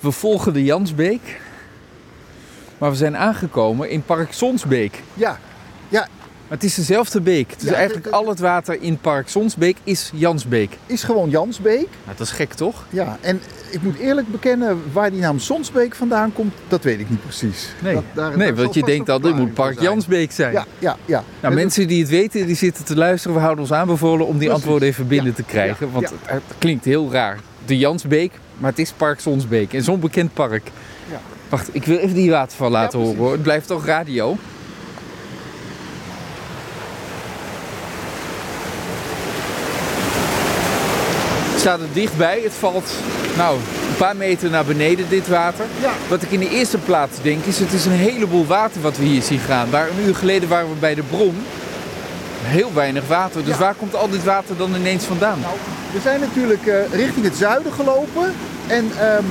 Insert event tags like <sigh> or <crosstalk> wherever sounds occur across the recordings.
We volgen de Jansbeek. Maar we zijn aangekomen in Park Zonsbeek. Ja, ja, Maar het is dezelfde beek. Dus Ja, eigenlijk het- het- al het water in Park Zonsbeek is Jansbeek. is gewoon Jansbeek. Nou, dat is gek toch? Ja, en ik moet eerlijk bekennen, waar die naam Sonsbeek vandaan komt, dat weet ik niet precies. Dat- daar- nee want je denkt al, dit moet Park zijn. Jansbeek zijn. Ja, ja, ja. Nou, En mensen die het weten, die zitten te luisteren. We houden ons aanbevolen om die Precies. antwoorden even binnen Ja, te krijgen. ja, Want. Het, het klinkt heel raar. De Jansbeek, maar het is Park Zonsbeek. En zo'n bekend park. Ja. Wacht, ik wil even die waterval laten horen hoor. Het blijft toch radio? Het staat er dichtbij. Het valt nou, een paar meter naar beneden, dit water. Ja. Wat ik in de eerste plaats denk is, het is een heleboel water wat we hier zien gaan. Waar een uur geleden waren we bij de bron. Heel weinig water. Dus Ja. waar komt al dit water dan ineens vandaan? Nou, we zijn natuurlijk eh, richting het zuiden gelopen. En ehm,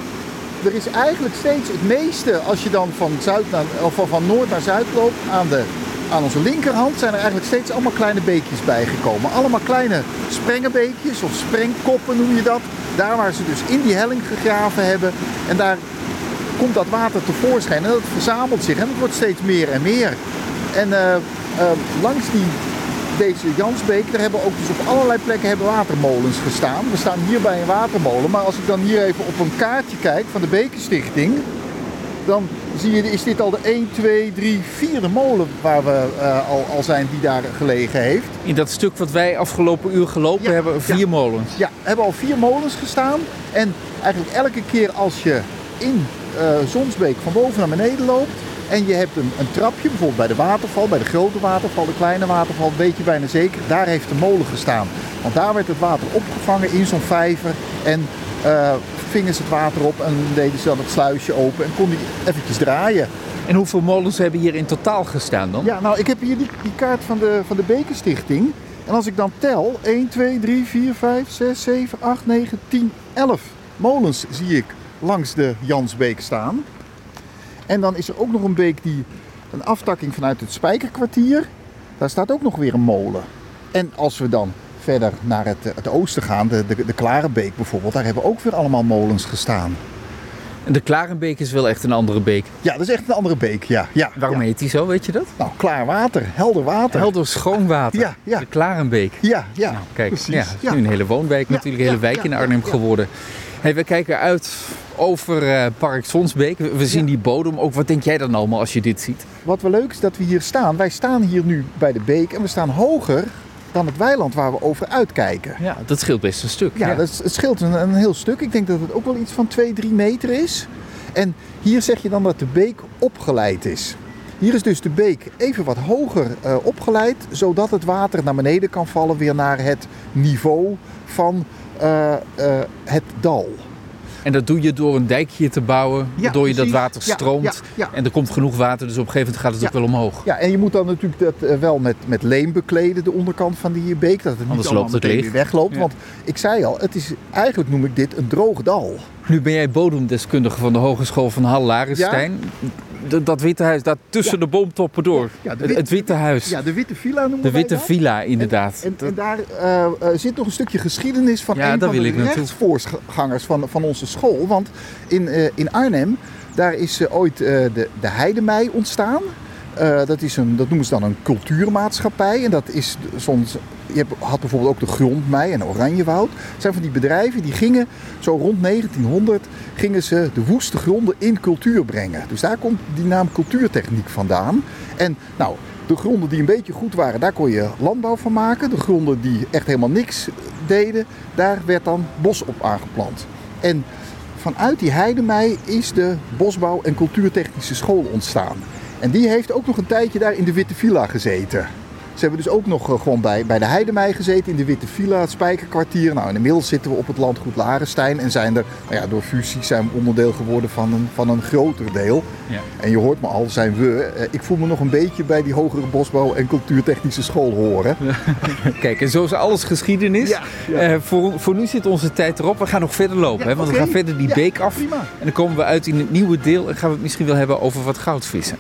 er is eigenlijk steeds het meeste, als je dan van, zuid naar, of van, van noord naar zuid loopt, aan, de, aan onze linkerhand zijn er eigenlijk steeds allemaal kleine beekjes bijgekomen. Allemaal kleine sprengenbeekjes of sprengkoppen noem je dat. Daar waar ze dus in die helling gegraven hebben. En daar komt dat water tevoorschijn en dat verzamelt zich en het wordt steeds meer en meer. En eh, eh, langs die, deze Jansbeek, daar hebben ook dus op allerlei plekken hebben watermolens gestaan. We staan hier bij een watermolen, maar als ik dan hier even op een kaartje kijk van de Bekenstichting, dan zie je, is dit al de 1, 2, 3, vierde molen waar we eh, al, al zijn die daar gelegen heeft. In dat stuk wat wij afgelopen uur gelopen Ja, hebben, vier ja. molens. Ja, hebben al vier molens gestaan. En eigenlijk elke keer als je in eh, Zonsbeek van boven naar beneden loopt. En je hebt een, een trapje, bijvoorbeeld bij de waterval, bij de grote waterval, de kleine waterval, weet je bijna zeker, daar heeft de molen gestaan. Want daar werd het water opgevangen in zo'n vijver. En eh vingen ze het water op en deden ze dan het sluisje open en kon die eventjes draaien. En hoeveel molens hebben hier in totaal gestaan dan? Ja, nou ik heb hier die, die kaart van de, van de Bekenstichting. En als ik dan tel, 1, 2, 3, 4, 5, 6, 7, 8, 9, 10, 11 molens zie ik langs de Jansbeek staan. En dan is er ook nog een beek die een aftakking vanuit het Spijkerkwartier. Daar staat ook nog weer een molen. En als we dan verder naar het, het oosten gaan, de, de, de Klarenbeek bijvoorbeeld, daar hebben ook weer allemaal molens gestaan. En de Klarenbeek is wel echt een andere beek. Ja, dat is echt een andere beek, ja. ja Waarom ja. heet die zo, weet je dat? Nou, klaar water, helder water. Helder schoon water. Ja, ja. De Klarenbeek. Ja, ja, Nou, kijk, precies. ja, het is nu een hele woonwijk natuurlijk, een hele wijk in Arnhem geworden. Hey, we kijken uit over eh, Park Zonsbeek. We, we zien Ja. die bodem ook. Wat denk jij dan allemaal als je dit ziet? Wat wel leuk is dat we hier staan. Wij staan hier nu bij de beek en we staan hoger dan het weiland waar we over uitkijken. Ja, dat scheelt best een stuk. Ja, Dat het scheelt een, een heel stuk. Ik denk dat het ook wel iets van 2, 3 meter is. En hier zeg je dan dat de beek opgeleid is. Hier is dus de beek even wat hoger eh, opgeleid, zodat het water naar beneden kan vallen weer naar het niveau van het dal. En dat doe je door een dijkje te bouwen, Ja, waardoor je dat water stroomt. ja, ja. En er komt genoeg water, dus op een gegeven moment gaat het ook wel omhoog. Ja, en je moet dan natuurlijk dat eh, wel met, met leem bekleden, de onderkant van die beek. Dat het niet Anders allemaal loopt het meteen leeg. weer wegloopt. Want ik zei al, het is, eigenlijk noem ik dit een droog dal. Nu ben jij bodemdeskundige van de Hogeschool van Hal Larenstein. D- Dat witte huis, daar tussen Ja. de boomtoppen door. Ja, de het, wit- het witte huis. Ja, de Witte Villa noemen de witte dat. villa, inderdaad. En, en daar eh, eh, zit nog een stukje geschiedenis van Ja, een van de rechtsvoorgangers van, van onze school. Want in, eh, in Arnhem, daar is ooit de, de Heidemei ontstaan. Eh, dat, is een, dat noemen ze dan een cultuurmaatschappij. En dat is soms. Je had bijvoorbeeld ook de Grondmei en Oranjewoud. Het zijn van die bedrijven die gingen zo rond 1900 gingen ze de woeste gronden in cultuur brengen. Dus daar komt die naam cultuurtechniek vandaan. En nou, de gronden die een beetje goed waren, daar kon je landbouw van maken. De gronden die echt helemaal niks deden, daar werd dan bos op aangeplant. En vanuit die heidemei is de bosbouw- en cultuurtechnische school ontstaan. En die heeft ook nog een tijdje daar in de Witte Villa gezeten. Ze hebben dus ook nog eh, gewoon bij, bij de Heidemei gezeten in de Witte Villa, het Spijkerkwartier. Nou, en inmiddels zitten we op het landgoed Larenstein en zijn er, nou ja, door fusie zijn we onderdeel geworden van een, van een groter deel. Ja. En je hoort me al, zijn we. eh, Ik voel me nog een beetje bij die hogere bosbouw- en cultuurtechnische school horen. <laughs> Kijk, en zo is alles geschiedenis. Ja. Eh, voor, voor nu zit onze tijd erop. We gaan nog verder lopen, hè, want we gaan verder die beek af. prima. En dan komen we uit in het nieuwe deel en gaan we het misschien wel hebben over wat goudvissen.